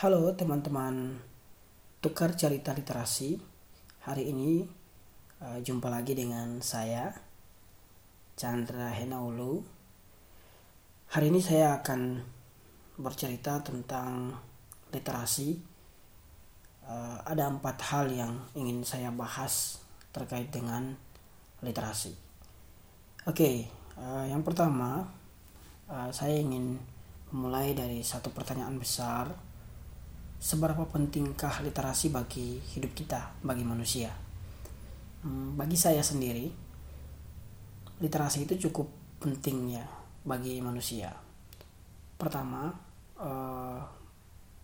Halo teman-teman. Tukar Cerita Literasi. Hari ini uh, jumpa lagi dengan saya Chandra Henaulu. Hari ini saya akan bercerita tentang literasi. Uh, Ada empat hal yang ingin saya bahas terkait dengan literasi. Oke, uh, yang pertama saya ingin memulai dari satu pertanyaan besar seberapa pentingkah literasi bagi hidup kita, bagi manusia? Hmm, bagi saya sendiri, literasi itu cukup penting ya bagi manusia. Pertama, eh,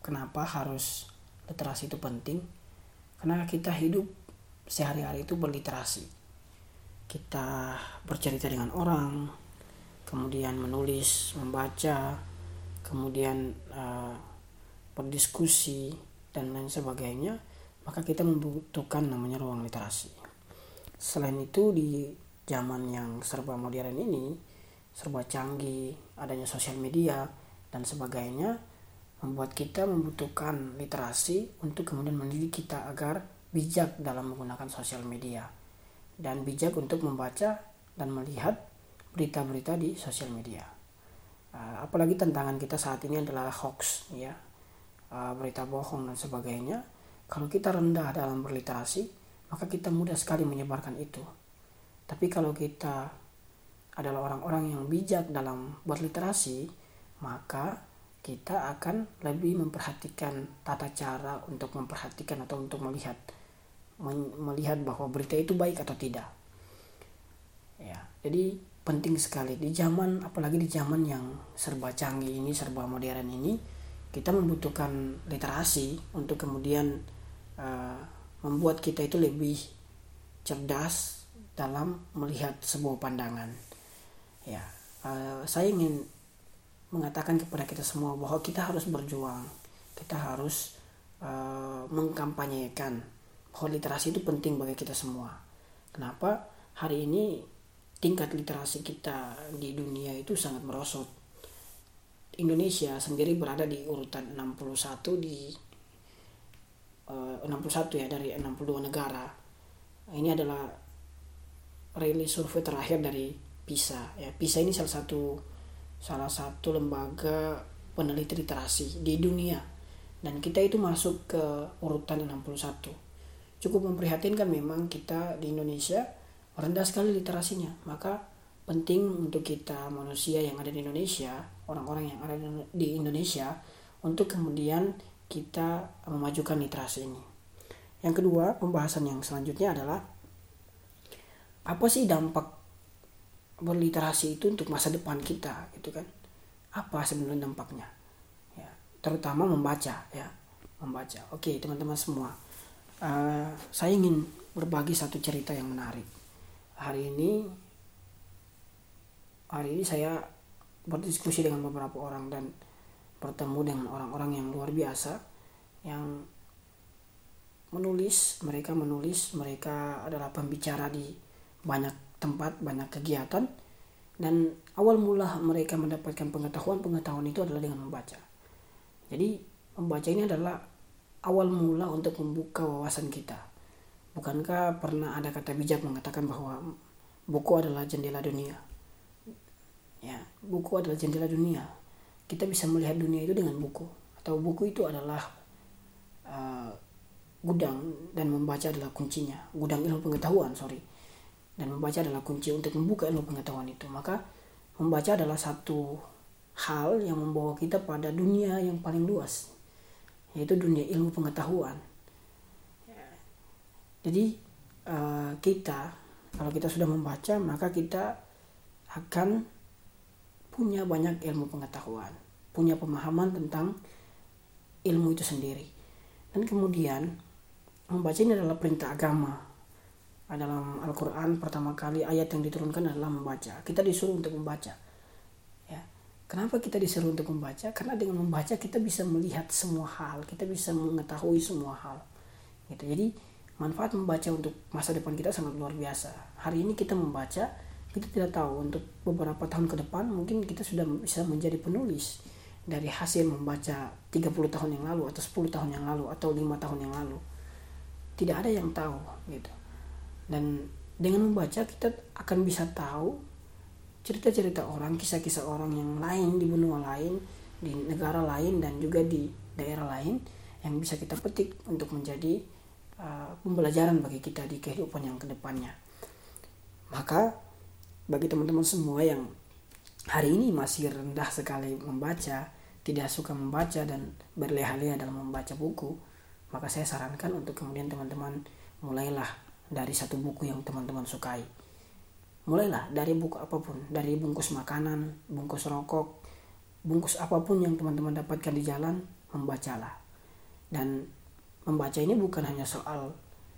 kenapa harus literasi itu penting? Karena kita hidup sehari-hari itu berliterasi. Kita bercerita dengan orang, kemudian menulis, membaca, kemudian uh, berdiskusi dan lain sebagainya maka kita membutuhkan namanya ruang literasi. Selain itu di zaman yang serba modern ini serba canggih adanya sosial media dan sebagainya membuat kita membutuhkan literasi untuk kemudian mendidik kita agar bijak dalam menggunakan sosial media. Dan bijak untuk membaca dan melihat berita-berita di sosial media. Apalagi tantangan kita saat ini adalah hoax ya uh, berita bohong dan sebagainya kalau kita rendah dalam berliterasi maka kita mudah sekali menyebarkan itu. Tapi kalau kita adalah orang-orang yang bijak dalam berliterasi maka kita akan lebih memperhatikan tata cara untuk memperhatikan atau untuk melihat melihat bahwa berita itu baik atau tidak. Ya jadi penting sekali di zaman apalagi di zaman yang serba canggih ini serba modern ini kita membutuhkan literasi untuk kemudian uh, membuat kita itu lebih cerdas dalam melihat sebuah pandangan. Ya, uh, saya ingin mengatakan kepada kita semua bahwa kita harus berjuang, kita harus uh, mengkampanyekan bahwa literasi itu penting bagi kita semua. Kenapa hari ini tingkat literasi kita di dunia itu sangat merosot Indonesia sendiri berada di urutan 61 di uh, eh, 61 ya dari 62 negara. Ini adalah rilis survei terakhir dari PISA ya. PISA ini salah satu salah satu lembaga peneliti literasi di dunia dan kita itu masuk ke urutan 61. Cukup memprihatinkan memang kita di Indonesia rendah sekali literasinya. Maka penting untuk kita manusia yang ada di Indonesia, orang-orang yang ada di Indonesia untuk kemudian kita memajukan literasi ini. Yang kedua, pembahasan yang selanjutnya adalah apa sih dampak berliterasi itu untuk masa depan kita, gitu kan? Apa sebenarnya dampaknya? Ya, terutama membaca, ya, membaca. Oke, teman-teman semua, uh, saya ingin berbagi satu cerita yang menarik. Hari ini hari ini saya berdiskusi dengan beberapa orang dan bertemu dengan orang-orang yang luar biasa yang menulis mereka menulis mereka adalah pembicara di banyak tempat banyak kegiatan dan awal mula mereka mendapatkan pengetahuan pengetahuan itu adalah dengan membaca. Jadi membaca ini adalah awal mula untuk membuka wawasan kita. Bukankah pernah ada kata bijak mengatakan bahwa buku adalah jendela dunia ya buku adalah jendela dunia. Kita bisa melihat dunia itu dengan buku. Atau buku itu adalah uh, gudang dan membaca adalah kuncinya. Gudang ilmu pengetahuan sorry. Dan membaca adalah kunci untuk membuka ilmu pengetahuan itu. Maka membaca adalah satu hal yang membawa kita pada dunia yang paling luas yaitu dunia ilmu pengetahuan. Jadi uh, kita kalau kita sudah membaca maka kita akan punya banyak ilmu pengetahuan, punya pemahaman tentang ilmu itu sendiri. Dan kemudian membaca ini adalah perintah agama. Dalam Al-Quran pertama kali ayat yang diturunkan adalah membaca. Kita disuruh untuk membaca. Ya. Kenapa kita disuruh untuk membaca? Karena dengan membaca kita bisa melihat semua hal, kita bisa mengetahui semua hal. Gitu. Jadi manfaat membaca untuk masa depan kita sangat luar biasa. Hari ini kita membaca, kita tidak tahu untuk beberapa tahun ke depan mungkin kita sudah bisa menjadi penulis dari hasil membaca 30 tahun yang lalu atau 10 tahun yang lalu atau lima tahun yang lalu. Tidak ada yang tahu gitu. Dan dengan membaca kita akan bisa tahu cerita-cerita orang kisah-kisah orang yang lain di benua lain di negara lain dan juga di daerah lain yang bisa kita petik untuk menjadi uh, pembelajaran bagi kita di kehidupan yang ke depannya maka bagi teman-teman semua yang hari ini masih rendah sekali membaca, tidak suka membaca dan berleha-leha dalam membaca buku, maka saya sarankan untuk kemudian teman-teman mulailah dari satu buku yang teman-teman sukai. Mulailah dari buku apa pun, dari bungkus makanan, bungkus rokok, bungkus apa pun yang teman-teman dapatkan di jalan, membacalah. Dan membaca ini bukan hanya soal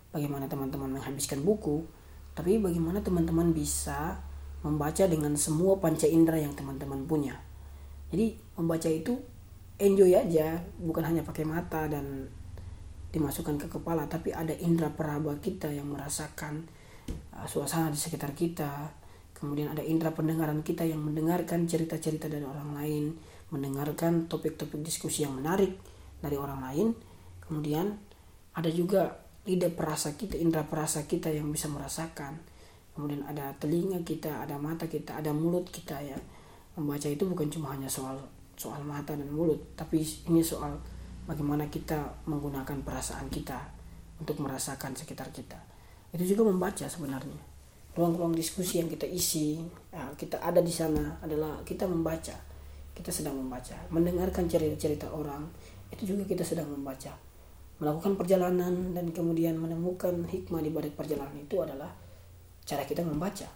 bagaimana teman-teman menghabiskan buku, tapi bagaimana teman-teman bisa membaca dengan semua panca indera yang teman-teman punya. Jadi membaca itu enjoy aja, bukan hanya pakai mata dan dimasukkan ke kepala tapi ada indera peraba kita yang merasakan uh, suasana di sekitar kita. Kemudian ada indera pendengaran kita yang mendengarkan cerita-cerita dari orang lain mendengarkan topik-topik diskusi yang menarik dari orang lain. Kemudian ada juga lidah perasa kita indera perasa kita yang bisa merasakan kemudian ada telinga kita ada mata kita ada mulut kita ya. Membaca itu bukan cuma hanya soal soal mata dan mulut tapi ini soal bagaimana kita menggunakan perasaan kita untuk merasakan sekitar kita. Itu juga membaca sebenarnya. Ruang-ruang diskusi yang kita isi ya, kita ada di sana adalah kita membaca. Kita sedang membaca. Mendengarkan cerita-cerita orang itu juga kita sedang membaca. Melakukan perjalanan dan kemudian menemukan hikmah di balik perjalanan itu adalah cara kita membaca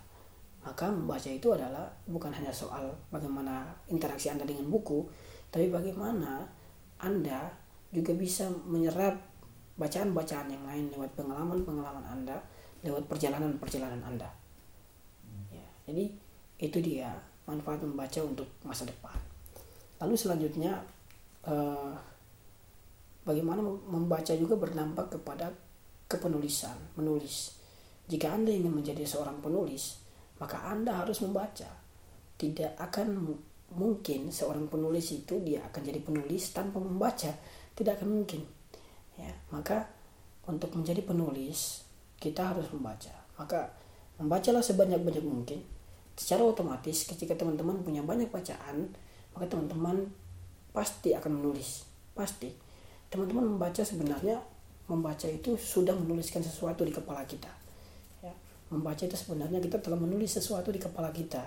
maka membaca itu adalah bukan hanya soal bagaimana interaksi Anda dengan buku tapi bagaimana Anda juga bisa menyerap bacaan-bacaan yang lain lewat pengalaman-pengalaman Anda, lewat perjalanan-perjalanan Anda. Ya, jadi itu dia manfaat membaca untuk masa depan. Lalu selanjutnya eh, bagaimana membaca juga berdampak kepada kepenulisan, menulis. Jika Anda ingin menjadi seorang penulis, maka Anda harus membaca. Tidak akan mungkin seorang penulis itu dia akan jadi penulis tanpa membaca. Tidak akan mungkin ya. Maka untuk menjadi penulis kita harus membaca. Maka membacalah sebanyak-banyak mungkin. Secara otomatis ketika teman-teman punya banyak bacaan maka teman-teman pasti akan menulis. Pasti. Teman-teman membaca sebenarnya membaca itu sudah menuliskan sesuatu di kepala kita membaca itu sebenarnya kita telah menulis sesuatu di kepala kita.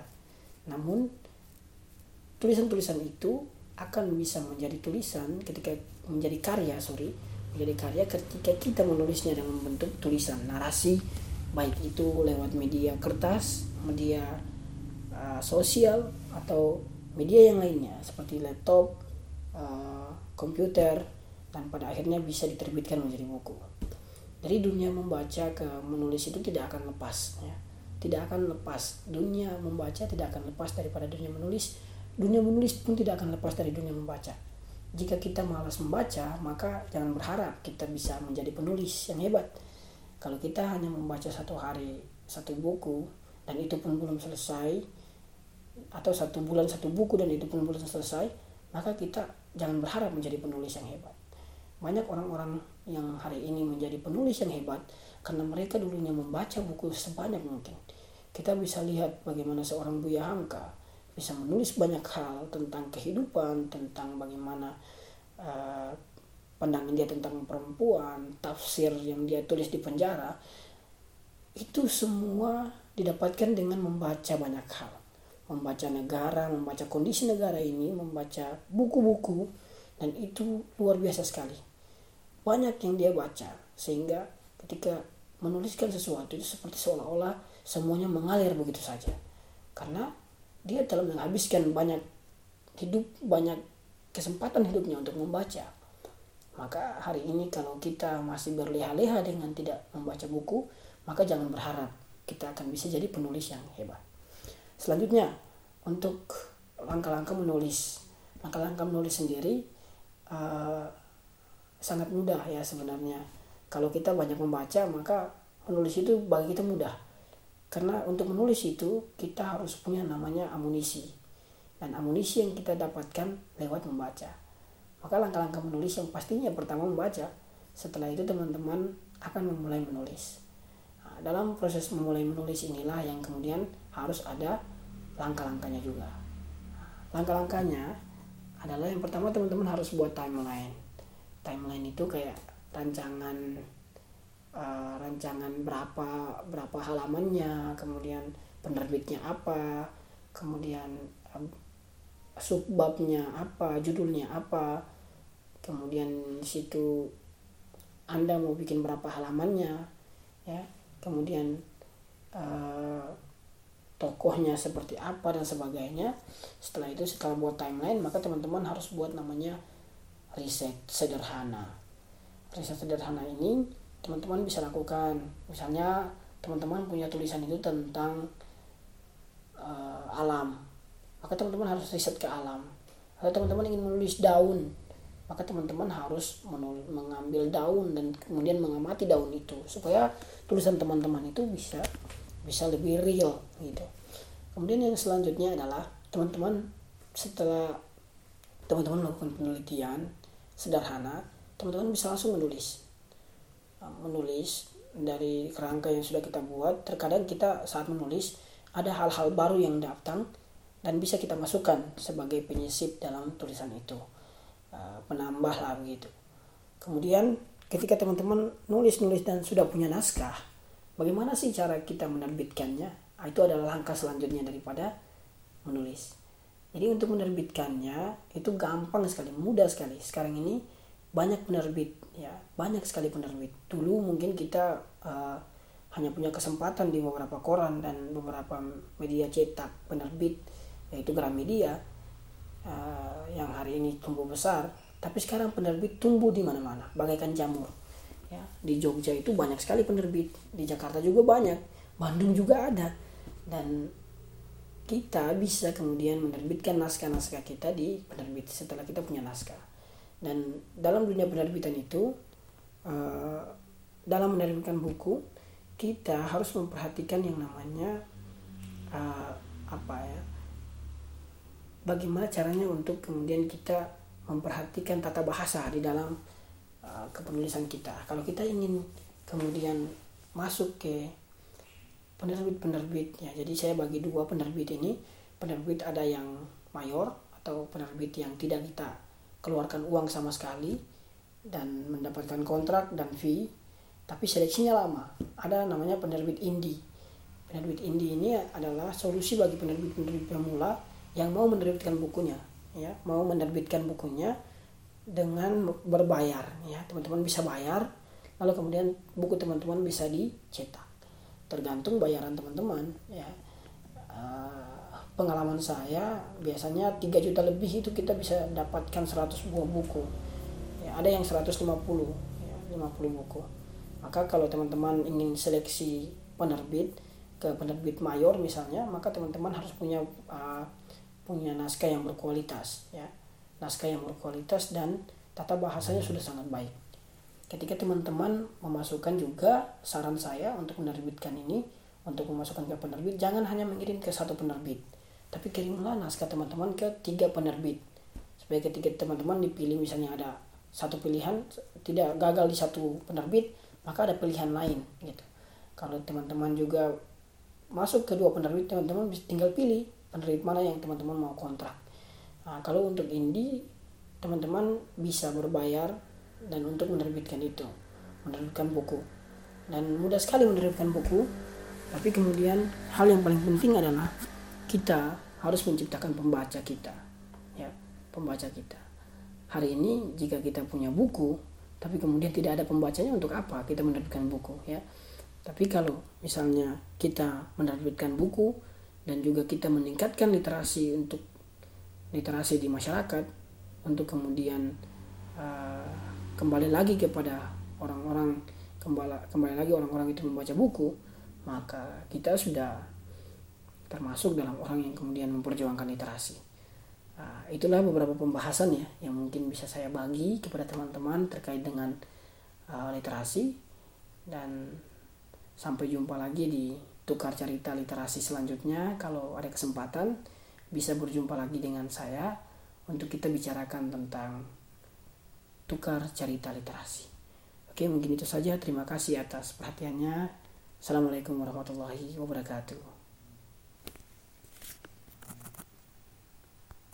Namun tulisan-tulisan itu akan bisa menjadi tulisan ketika menjadi karya sorry menjadi karya ketika kita menulisnya dengan bentuk tulisan narasi baik itu lewat media kertas media uh, sosial atau media yang lainnya seperti laptop uh, komputer dan pada akhirnya bisa diterbitkan menjadi buku dari dunia membaca ke menulis itu tidak akan lepas ya tidak akan lepas dunia membaca tidak akan lepas daripada dunia menulis dunia menulis pun tidak akan lepas dari dunia membaca. Jika kita malas membaca, maka jangan berharap kita bisa menjadi penulis yang hebat. Kalau kita hanya membaca satu hari satu buku dan itu pun belum selesai, atau satu bulan satu buku dan itu pun belum selesai, maka kita jangan berharap menjadi penulis yang hebat. Banyak orang-orang yang hari ini menjadi penulis yang hebat karena mereka dulunya membaca buku sebanyak mungkin. Kita bisa lihat bagaimana seorang Buya Hamka bisa menulis banyak hal tentang kehidupan tentang bagaimana uh, pandangan dia tentang perempuan tafsir yang dia tulis di penjara itu semua didapatkan dengan membaca banyak hal membaca negara membaca kondisi negara ini membaca buku-buku dan itu luar biasa sekali banyak yang dia baca. Sehingga ketika menuliskan sesuatu itu seperti seolah-olah semuanya mengalir begitu saja. Karena dia telah menghabiskan banyak hidup banyak kesempatan hidupnya untuk membaca. Maka hari ini kalau kita masih berleha-leha dengan tidak membaca buku maka jangan berharap kita akan bisa jadi penulis yang hebat. Selanjutnya untuk langkah-langkah menulis. Langkah-langkah menulis sendiri uh, sangat mudah ya sebenarnya kalau kita banyak membaca maka menulis itu bagi kita mudah karena untuk menulis itu kita harus punya namanya amunisi dan amunisi yang kita dapatkan lewat membaca. Maka langkah-langkah menulis yang pastinya pertama membaca, setelah itu teman-teman akan memulai menulis. Nah, dalam proses memulai menulis inilah yang kemudian harus ada langkah-langkahnya juga. Langkah-langkahnya adalah yang pertama teman-teman harus buat timeline. Timeline itu kayak rancangan uh, rancangan berapa berapa halamannya, kemudian penerbitnya apa, kemudian um, subbabnya apa, judulnya apa, kemudian situ Anda mau bikin berapa halamannya, ya, kemudian uh, tokohnya seperti apa dan sebagainya. Setelah itu setelah buat timeline, maka teman-teman harus buat namanya riset sederhana. Riset sederhana ini teman-teman bisa lakukan. Misalnya teman-teman punya tulisan itu tentang uh, alam maka teman-teman harus riset ke alam kalau teman-teman ingin menulis daun maka teman-teman harus mengambil daun dan kemudian mengamati daun itu supaya tulisan teman-teman itu bisa bisa lebih real gitu kemudian yang selanjutnya adalah teman-teman setelah teman-teman melakukan penelitian sederhana teman-teman bisa langsung menulis. Nah, menulis dari kerangka yang sudah kita buat terkadang kita saat menulis ada hal-hal baru yang datang dan bisa kita masukkan sebagai penyisip dalam tulisan itu. Penambah lah begitu. Kemudian ketika teman-teman nulis-nulis dan sudah punya naskah bagaimana sih cara kita menerbitkannya? Nah, itu adalah langkah selanjutnya daripada menulis jadi untuk menerbitkannya itu gampang sekali mudah sekali. Sekarang ini banyak penerbit ya banyak sekali penerbit. Dulu mungkin kita uh, hanya punya kesempatan di beberapa koran dan beberapa media cetak penerbit yaitu Gramedia uh, yang hari ini tumbuh besar. Tapi sekarang penerbit tumbuh di mana-mana bagaikan jamur ya. Di Jogja itu banyak sekali penerbit di Jakarta juga banyak Bandung juga ada. Dan kita bisa kemudian menerbitkan naskah-naskah kita di penerbit setelah kita punya naskah. Dan dalam dunia penerbitan itu uh, dalam menerbitkan buku kita harus memperhatikan yang namanya uh, apa ya bagaimana caranya untuk kemudian kita memperhatikan tata bahasa di dalam uh, kepenulisan kita. Kalau kita ingin kemudian masuk ke penerbit-penerbit ya jadi saya bagi dua penerbit ini. Penerbit ada yang mayor atau penerbit yang tidak kita keluarkan uang sama sekali dan mendapatkan kontrak dan fee tapi seleksinya lama. Ada namanya penerbit indie penerbit indie ini adalah solusi bagi penerbit-penerbit pemula yang mau menerbitkan bukunya ya. Mau menerbitkan bukunya dengan berbayar ya. Teman-teman bisa bayar lalu kemudian buku teman-teman bisa dicetak tergantung bayaran teman-teman ya. Uh, pengalaman saya biasanya 3 juta lebih itu kita bisa dapatkan 100 buah buku. Ya ada yang 150 ya 50 buku. Maka kalau teman-teman ingin seleksi penerbit ke penerbit mayor misalnya maka teman-teman harus punya uh, punya naskah yang berkualitas ya. Naskah yang berkualitas dan tata bahasanya sudah sangat baik ketika teman-teman memasukkan juga saran saya untuk menerbitkan ini untuk memasukkan ke penerbit jangan hanya mengirim ke satu penerbit tapi kirimlah naskah teman-teman ke tiga penerbit. Supaya ketika teman-teman dipilih misalnya ada satu pilihan tidak gagal di satu penerbit maka ada pilihan lain gitu. Kalau teman-teman juga masuk ke dua penerbit teman-teman bisa tinggal pilih penerbit mana yang teman-teman mau kontrak. Nah, kalau untuk indie teman-teman bisa berbayar dan untuk menerbitkan itu menerbitkan buku. Dan mudah sekali menerbitkan buku tapi kemudian hal yang paling penting adalah kita harus menciptakan pembaca kita ya pembaca kita. Hari ini jika kita punya buku tapi kemudian tidak ada pembacanya untuk apa kita menerbitkan buku ya? Tapi kalau misalnya kita menerbitkan buku dan juga kita meningkatkan literasi untuk literasi di masyarakat untuk kemudian uh, kembali lagi kepada orang-orang kembali kembali lagi orang-orang itu membaca buku maka kita sudah termasuk dalam orang yang kemudian memperjuangkan literasi. Nah, itulah beberapa pembahasan ya yang mungkin bisa saya bagi kepada teman-teman terkait dengan uh, literasi. Dan sampai jumpa lagi di tukar cerita literasi selanjutnya. Kalau ada kesempatan bisa berjumpa lagi dengan saya untuk kita bicarakan tentang tukar cerita literasi. Oke, mungkin itu saja. Terima kasih atas perhatiannya. Assalamualaikum warahmatullahi wabarakatuh.